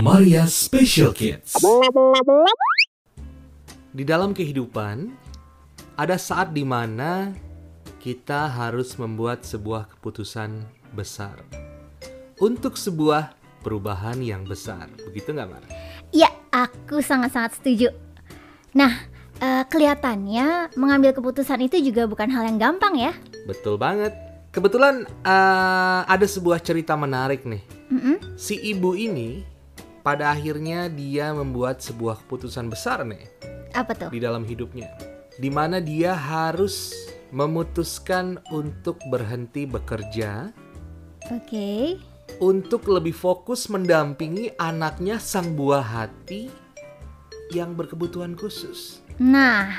Maria Special Kids. Di dalam kehidupan, ada saat di mana kita harus membuat sebuah keputusan besar untuk sebuah perubahan yang besar. Begitu nggak, Mar? Ya, aku sangat-sangat setuju. Nah, eh, kelihatannya mengambil keputusan itu juga bukan hal yang gampang ya. Betul banget. Kebetulan eh, ada sebuah cerita menarik nih. Mm-mm. Si ibu ini pada akhirnya dia membuat sebuah keputusan besar nih Apa tuh? di dalam hidupnya. Di mana dia harus memutuskan untuk berhenti bekerja Oke. untuk lebih fokus mendampingi anaknya sang buah hati yang berkebutuhan khusus. Nah,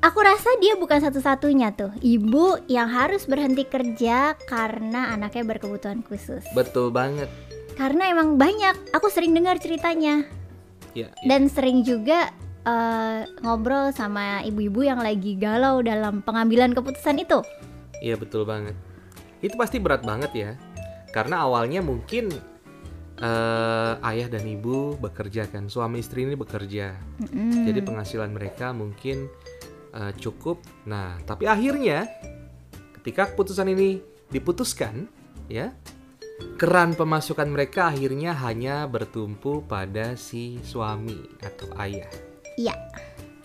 aku rasa dia bukan satu-satunya tuh ibu yang harus berhenti kerja karena anaknya berkebutuhan khusus. Betul banget. Karena emang banyak, aku sering dengar ceritanya Ya, ya. dan sering juga eh, ngobrol sama ibu-ibu yang lagi galau dalam pengambilan keputusan itu. Iya betul banget. Itu pasti berat banget ya. Karena awalnya mungkin eh, ayah dan ibu bekerja kan, suami istri ini bekerja. Mm-mm. Jadi penghasilan mereka mungkin eh, cukup. Nah, tapi akhirnya ketika keputusan ini diputuskan, ya, keran pemasukan mereka akhirnya hanya bertumpu pada si suami atau ayah. Iya.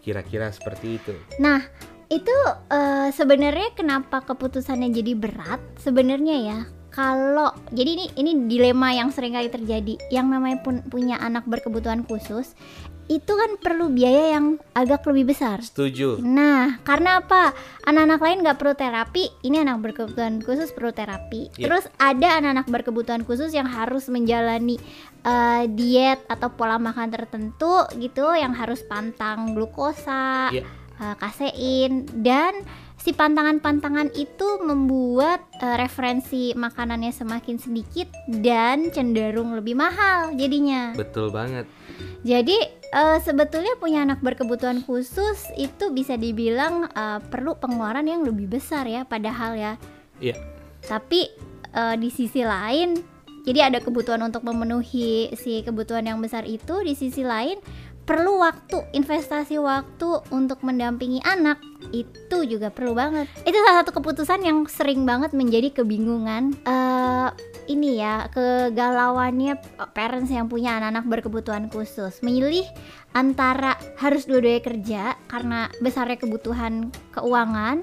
Kira-kira seperti itu. Nah, itu eh, sebenarnya kenapa keputusannya jadi berat? Sebenarnya ya, kalau jadi ini ini dilema yang sering kali terjadi. Yang namanya pun punya anak berkebutuhan khusus, itu kan perlu biaya yang agak lebih besar. Setuju. Nah, karena apa? Anak-anak lain nggak perlu terapi, ini anak berkebutuhan khusus perlu terapi. Iya. Terus ada anak-anak berkebutuhan khusus yang harus menjalani eh, diet atau pola makan tertentu gitu, yang harus pantang glukosa, Iya. Eh, kasein, dan si pantangan-pantangan itu membuat eh, referensi makanannya semakin sedikit dan cenderung lebih mahal jadinya. Betul banget. Jadi eh, sebetulnya punya anak berkebutuhan khusus itu bisa dibilang eh, perlu pengeluaran yang lebih besar ya padahal ya. Iya. Tapi eh, di sisi lain jadi ada kebutuhan untuk memenuhi si kebutuhan yang besar itu di sisi lain perlu waktu investasi waktu untuk mendampingi anak itu juga perlu banget. Itu salah satu keputusan yang sering banget menjadi kebingungan. Eh ini ya kegalauannya parents yang punya anak-anak berkebutuhan khusus. Memilih antara harus dua-duanya kerja karena besarnya kebutuhan keuangan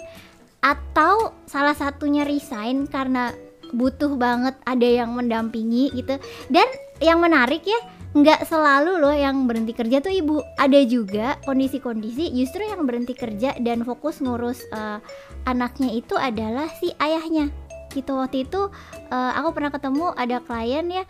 atau salah satunya resign karena butuh banget ada yang mendampingi gitu. Dan yang menarik ya nggak selalu loh yang berhenti kerja tuh ibu. Ada juga kondisi-kondisi justru yang berhenti kerja dan fokus ngurus eh, anaknya itu adalah si ayahnya. Gitu waktu itu eh, aku pernah ketemu ada klien ya.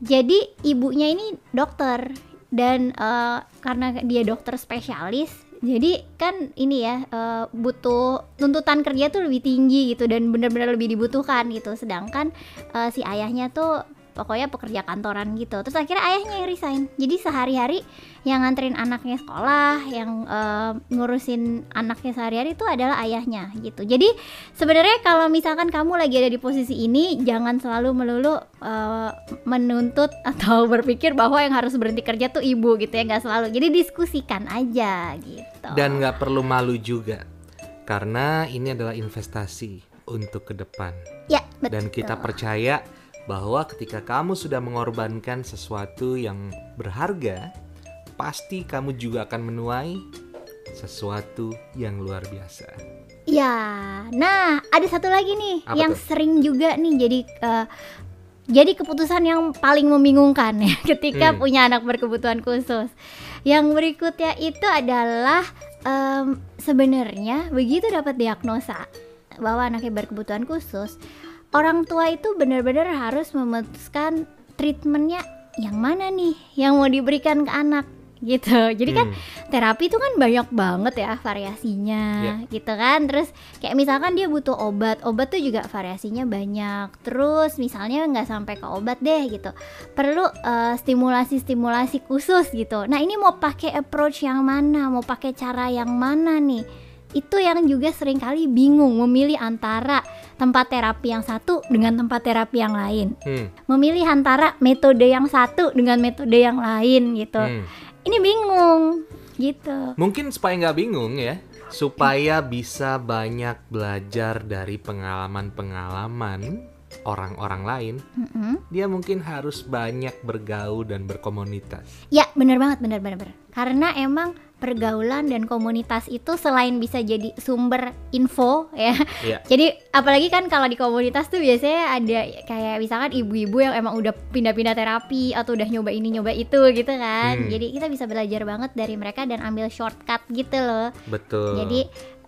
Jadi ibunya ini dokter dan eh, karena dia dokter spesialis jadi kan ini ya eh, butuh tuntutan kerja tuh lebih tinggi gitu dan benar-benar lebih dibutuhkan gitu. Sedangkan eh, si ayahnya tuh pokoknya pekerja kantoran gitu. Terus akhirnya ayahnya yang resign. Jadi sehari-hari yang nganterin anaknya sekolah yang eh, ngurusin anaknya sehari-hari itu adalah ayahnya gitu. Jadi sebenarnya kalau misalkan kamu lagi ada di posisi ini jangan selalu melulu eh, menuntut atau berpikir bahwa yang harus berhenti kerja tuh ibu gitu ya. Nggak selalu. Jadi diskusikan aja gitu. Dan nggak perlu malu juga. Karena ini adalah investasi untuk ke depan. ya betul Dan kita percaya bahwa ketika kamu sudah mengorbankan sesuatu yang berharga, pasti kamu juga akan menuai sesuatu yang luar biasa. Ya, nah ada satu lagi nih Apa yang tuh? sering juga nih jadi eh, jadi keputusan yang paling membingungkan ya ketika Hmm. punya anak berkebutuhan khusus. Yang berikutnya itu adalah em, sebenarnya begitu dapat diagnosa bahwa anaknya berkebutuhan khusus, orang tua itu benar-benar harus memutuskan treatmentnya yang mana nih yang mau diberikan ke anak gitu. Jadi kan Hmm, terapi itu kan banyak banget ya variasinya Iya. gitu kan. Terus kayak misalkan dia butuh obat obat tuh juga variasinya banyak. Terus misalnya nggak sampai ke obat deh gitu. Perlu eh, stimulasi-stimulasi khusus gitu. Nah ini mau pakai approach yang mana mau pakai cara yang mana nih itu yang juga sering kali bingung memilih antara tempat terapi yang satu dengan tempat terapi yang lain. Hmm. Memilih antara metode yang satu dengan metode yang lain gitu. hmm. Ini bingung gitu. Mungkin supaya nggak bingung ya, supaya bisa banyak belajar dari pengalaman-pengalaman orang-orang lain, Mm-mm. dia mungkin harus banyak bergaul dan berkomunitas. Ya, bener banget, bener bener bener. Karena emang pergaulan dan komunitas itu selain bisa jadi sumber info ya. Iya. Jadi apalagi kan kalau di komunitas tuh biasanya ada kayak misalkan ibu-ibu yang emang udah pindah-pindah terapi atau udah nyoba ini nyoba itu gitu kan. Hmm. Jadi kita bisa belajar banget dari mereka dan ambil shortcut gitu loh. Betul. Jadi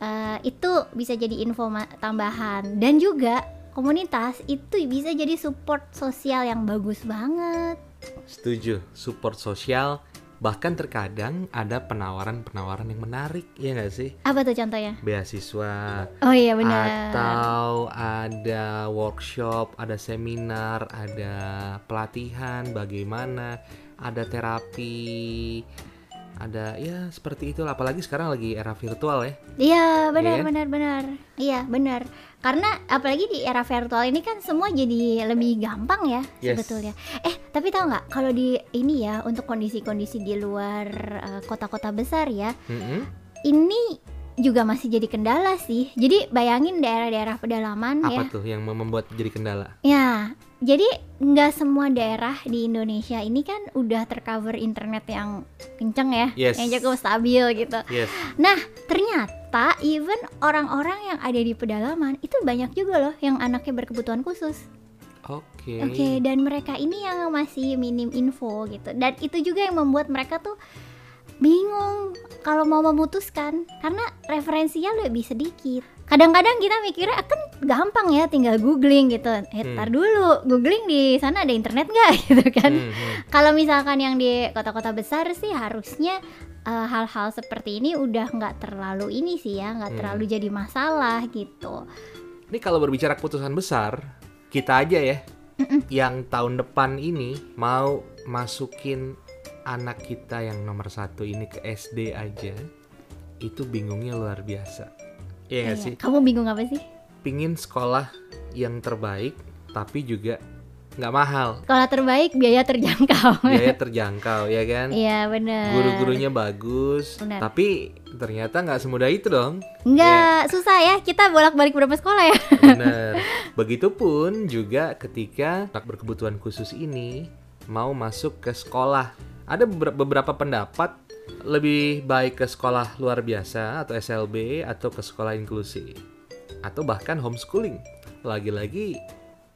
eh, itu bisa jadi info tambahan dan juga komunitas itu bisa jadi support sosial yang bagus banget. Setuju, support sosial bahkan terkadang ada penawaran-penawaran yang menarik, ya nggak sih? Apa tuh contohnya? Beasiswa Oh iya benar. atau ada workshop, ada seminar, ada pelatihan bagaimana, ada terapi, ada ya seperti itu. Apalagi sekarang lagi era virtual ya. Iya benar Iya kan? benar benar. Iya benar. Karena apalagi di era virtual ini kan semua jadi lebih gampang ya Yes. sebetulnya. Eh tapi tahu nggak kalau di ini ya untuk kondisi-kondisi di luar eh, kota-kota besar ya Mm-mm. ini juga masih jadi kendala sih. Jadi bayangin daerah-daerah pedalaman ya. Apa tuh yang membuat jadi kendala? Ya, jadi nggak semua daerah di Indonesia ini kan udah tercover internet yang kenceng ya, Yes. yang cukup stabil gitu. Yes. Nah, ternyata even orang-orang yang ada di pedalaman itu banyak juga loh yang anaknya berkebutuhan khusus. Oke. Oke, dan mereka ini yang masih minim info gitu. Dan itu juga yang membuat mereka tuh bingung kalau mau memutuskan karena referensinya lebih sedikit. Kadang-kadang kita mikirnya kan gampang ya tinggal googling gitu. Eh, Hmm. tar dulu, googling di sana ada internet nggak gitu kan. Hmm, hmm. Kalau misalkan yang di kota-kota besar sih harusnya eh, hal-hal seperti ini udah nggak terlalu ini sih ya, nggak Hmm. terlalu jadi masalah gitu. Ini kalau berbicara keputusan besar, kita aja ya yang tahun depan ini mau masukin anak kita yang nomor satu ini ke SD aja, itu bingungnya luar biasa. Iya nggak Iya. sih? Kamu bingung apa sih? Pingin sekolah yang terbaik, tapi juga nggak mahal, Sekolah terbaik biaya terjangkau. biaya terjangkau ya kan? Iya bener. Guru-gurunya bagus, Benar. tapi ternyata nggak semudah itu dong. Nggak susah ya kita bolak-balik berapa sekolah ya? Benar. Begitupun juga ketika anak berkebutuhan khusus ini mau masuk ke sekolah. Ada beber- beberapa pendapat lebih baik ke sekolah luar biasa atau SLB atau ke sekolah inklusi atau bahkan homeschooling. Lagi-lagi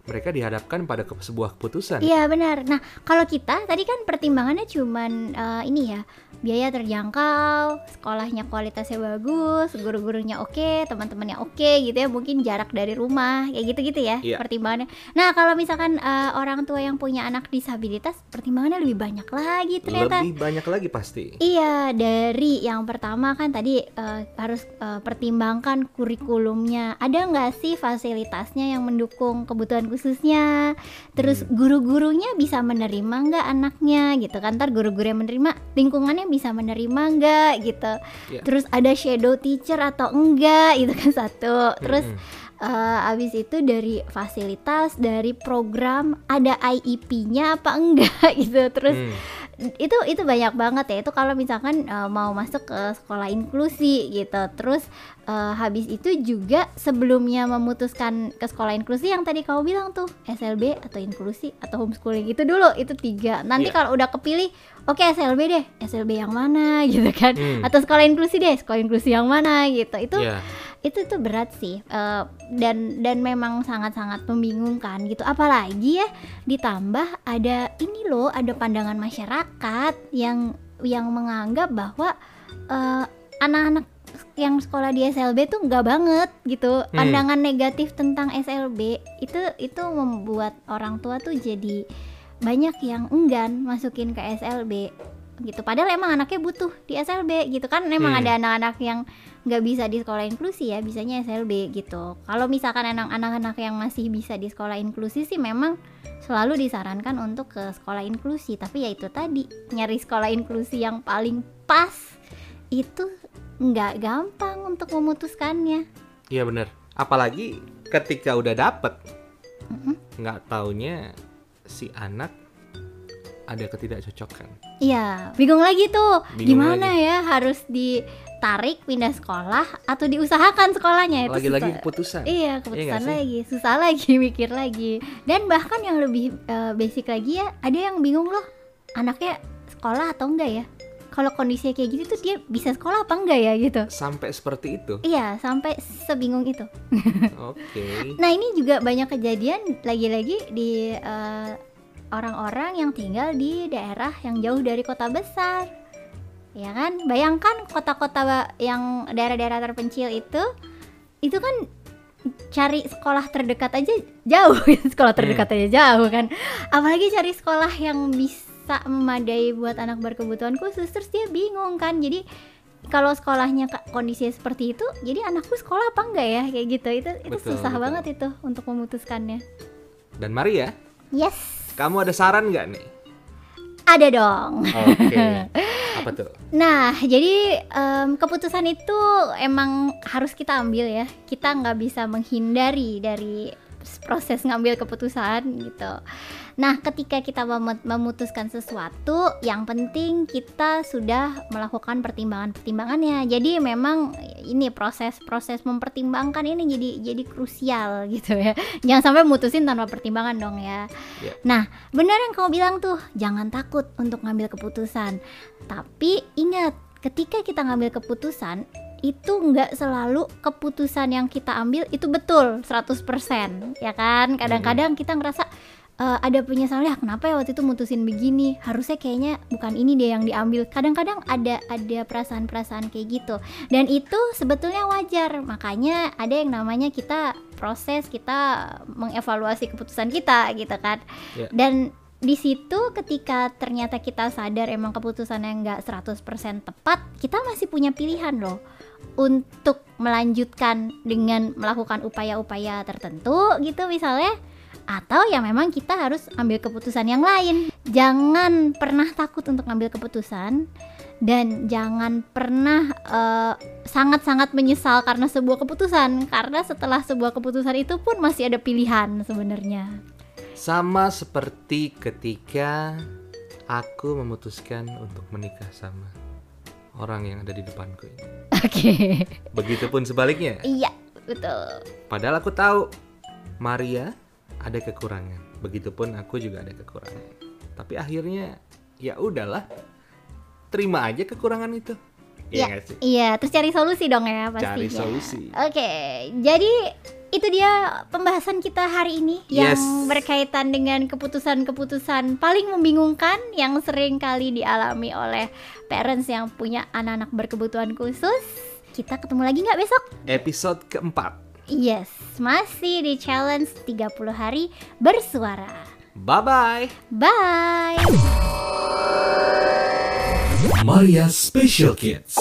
mereka dihadapkan pada ke- sebuah keputusan. Iya benar. Nah kalau kita tadi kan pertimbangannya cuman eh, ini ya biaya terjangkau, sekolahnya kualitasnya bagus, guru-gurunya oke, teman-temannya oke gitu ya. Mungkin jarak dari rumah kayak gitu-gitu ya Iya. pertimbangannya. Nah kalau misalkan eh, orang tua yang punya anak disabilitas, pertimbangannya lebih banyak lagi ternyata. Lebih banyak lagi pasti. Iya, dari yang pertama kan tadi eh, harus eh, pertimbangkan kurikulumnya. Ada nggak sih fasilitasnya yang mendukung kebutuhan khususnya? Terus guru-gurunya bisa menerima nggak anaknya gitu kan? Ntar guru-guru yang menerima lingkungannya bisa menerima nggak gitu. Iya. Terus ada shadow teacher atau enggak itu kan satu. Terus Mm-mm. eh, abis itu dari fasilitas, dari program ada IEP-nya apa enggak gitu. Terus Hmm. Itu itu banyak banget ya itu kalau misalkan eh, mau masuk ke sekolah inklusi gitu terus eh, habis itu juga sebelumnya memutuskan ke sekolah inklusi yang tadi kamu bilang tuh SLB atau inklusi atau homeschooling itu dulu itu tiga nanti Iya. kalau udah kepilih oke SLB deh SLB yang mana gitu kan Hmm. atau sekolah inklusi deh sekolah inklusi yang mana gitu itu Ya. Itu tuh berat sih eh, dan dan memang sangat-sangat membingungkan gitu. Apalagi ya ditambah ada ini loh ada pandangan masyarakat yang yang menganggap bahwa eh, anak-anak yang sekolah di SLB tuh nggak banget gitu. Hmm. pandangan negatif tentang SLB itu itu membuat orang tua tuh jadi banyak yang enggan masukin ke SLB gitu padahal emang anaknya butuh di SLB gitu kan emang Hmm. ada anak-anak yang nggak bisa di sekolah inklusi ya bisanya SLB gitu kalau misalkan anak- anak-anak yang masih bisa di sekolah inklusi sih memang selalu disarankan untuk ke sekolah inklusi tapi ya itu tadi nyari sekolah inklusi yang paling pas itu nggak gampang untuk memutuskannya. Iya bener. Apalagi ketika udah dapet, nggak taunya si anak ada ketidakcocokan. Iya, bingung lagi tuh. Bingung Gimana ya harus ditarik pindah sekolah atau diusahakan sekolahnya itu Lagi-lagi keputusan. Iya, nggak keputusan sih? lagi, susah lagi mikir lagi. Dan bahkan yang lebih eh, basic lagi ya, ada yang bingung loh, anaknya sekolah atau enggak ya? Kalau kondisinya kayak gitu tuh dia bisa sekolah apa enggak ya gitu? Sampai seperti itu. Iya, sampai sebingung itu. Oke. Nah ini juga banyak kejadian lagi-lagi di eh, orang-orang yang tinggal di daerah yang jauh dari kota besar, ya kan? Bayangkan kota-kota yang daerah-daerah terpencil itu, itu kan cari sekolah terdekat aja jauh, sekolah terdekat aja jauh kan? Apalagi cari sekolah yang bisa memadai buat anak berkebutuhan khusus, terus dia bingung kan? Jadi kalau sekolahnya kondisinya seperti itu, jadi anakku sekolah apa enggak ya kayak gitu? Itu itu Betul, susah betul. banget itu untuk memutuskannya. Dan Maria, Yes, kamu ada saran nggak nih? ada dong. Oke. Apa tuh? Nah, jadi em, keputusan itu emang harus kita ambil ya. Kita nggak bisa menghindari dari proses ngambil keputusan gitu. Nah, ketika kita mem- memutuskan sesuatu, yang penting kita sudah melakukan pertimbangan-pertimbangannya. Jadi memang ini proses-proses mempertimbangkan ini jadi jadi krusial gitu ya. Jangan sampai mutusin tanpa pertimbangan dong ya. Ya. Nah, benar yang kamu bilang tuh, jangan takut untuk ngambil keputusan. Tapi ingat, ketika kita ngambil keputusan, itu nggak selalu keputusan yang kita ambil itu betul 100% ya kan? Kadang-kadang kita ngerasa "Eh, ada penyesalan ya kenapa ya waktu itu mutusin begini? Harusnya kayaknya bukan ini deh yang diambil. Kadang-kadang ada ada perasaan-perasaan kayak gitu. Dan itu sebetulnya wajar. Makanya ada yang namanya kita proses kita mengevaluasi keputusan kita gitu kan? Ya. dan di situ ketika ternyata kita sadar emang keputusan yang nggak 100% tepat kita masih punya pilihan loh untuk melanjutkan dengan melakukan upaya-upaya tertentu gitu misalnya. Atau ya memang kita harus ambil keputusan yang lain. Jangan pernah takut untuk ambil keputusan. Dan jangan pernah eh, sangat-sangat menyesal karena sebuah keputusan. Karena setelah sebuah keputusan itu pun masih ada pilihan sebenarnya. Sama seperti ketika aku memutuskan untuk menikah sama orang yang ada di depanku ini. oke Begitupun sebaliknya. iya betul Padahal aku tahu Maria ada kekurangan. Begitupun aku juga ada kekurangan. Tapi akhirnya ya udahlah. Terima aja kekurangan itu. Iya Iya. Iya, terus cari solusi dong ya pastinya. Cari solusi. Oke, jadi itu dia pembahasan kita hari ini yang Yes. berkaitan dengan keputusan-keputusan paling membingungkan yang sering kali dialami oleh parents yang punya anak-anak berkebutuhan khusus. Kita ketemu lagi nggak besok? Episode keempat. Yes, masih di challenge 30 hari bersuara. Bye-bye. Bye. Maria Special Kids.